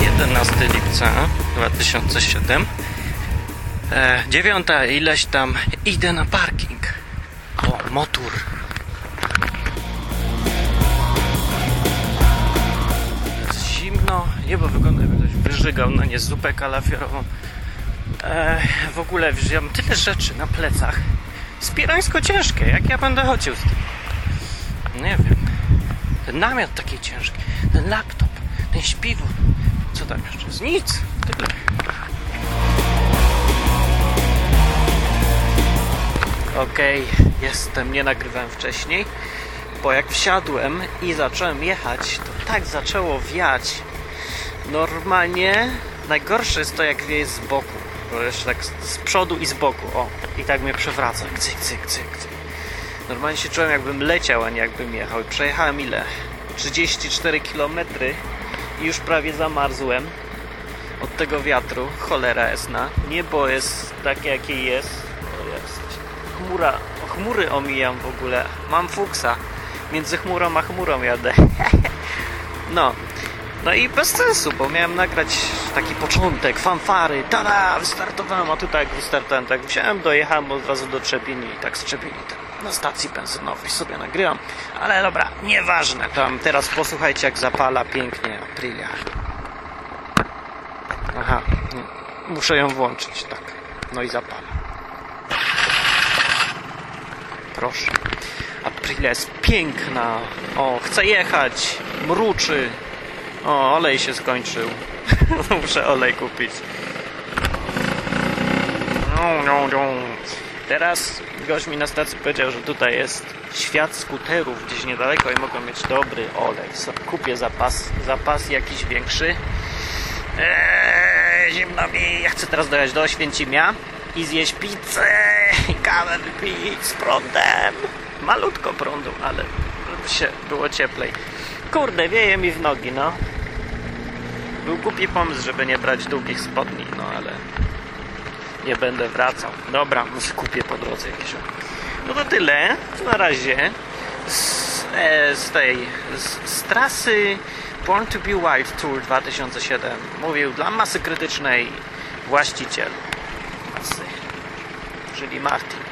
Jedenasty lipca 2007 e, Dziewiąta ileś tam Idę na parking. O, motor. Jest zimno Niebo wygląda jakby ktoś wyżygał na nie zupę kalafiorową. E, W ogóle wziąłem tyle rzeczy na plecach. Spierańsko ciężkie Jak ja będę chodził z tym? Nie wiem Ten namiot taki ciężki Ten laptop Ten śpiwór Co tam jeszcze? jest? Nic Tyle Okej, jestem, nie nagrywałem wcześniej, bo jak wsiadłem i zacząłem jechać, to tak zaczęło wiać. Normalnie najgorsze jest to, jak wieje z boku, bo jeszcze tak z- z przodu i z boku, o, i tak mnie przewraca, cyk, cyk, cyk, cyk. Normalnie się czułem, jakbym leciał, a nie jakbym jechał. Przejechałem ile? 34 km i już prawie zamarzłem od tego wiatru. Cholera jasna. Niebo jest takie, jakie jest. Chmura, chmury omijam w ogóle. Mam fuksa. Między chmurą a chmurą jadę. no. No i bez sensu, bo miałem nagrać taki początek, fanfary, tada, wystartowałem, a tutaj jak wystartowałem, tak wziąłem, dojechałem od razu do Trzebini i tak z Trzebini tam na stacji benzynowej sobie nagrywam, ale dobra, nieważne, tam teraz posłuchajcie jak zapala pięknie Aprilia. Aha, muszę ją włączyć, tak, no i zapala. Proszę. Aprilia jest piękna. O, chcę jechać. Mruczy. O, olej się skończył. Muszę olej kupić. No, no, no. Teraz gość mi na stacji powiedział, że tutaj jest świat skuterów gdzieś niedaleko i mogą mieć dobry olej. Kupię zapas, zapas jakiś większy. Eee, zimno mi. Ja chcę teraz dojechać do Oświęcimia i zjeść pizzę i kawę wypić z prądem. Malutko prądu, ale żeby się było cieplej. Kurde, wieje mi w nogi, no. Był głupi pomysł, żeby nie brać długich spodni, no ale nie będę wracał. Dobra, może kupię po drodze jakieś. No to tyle. Na razie z, e, z tej z, z trasy Born to be Wild Tour 2007 mówił dla masy krytycznej właściciel masy, czyli Martin.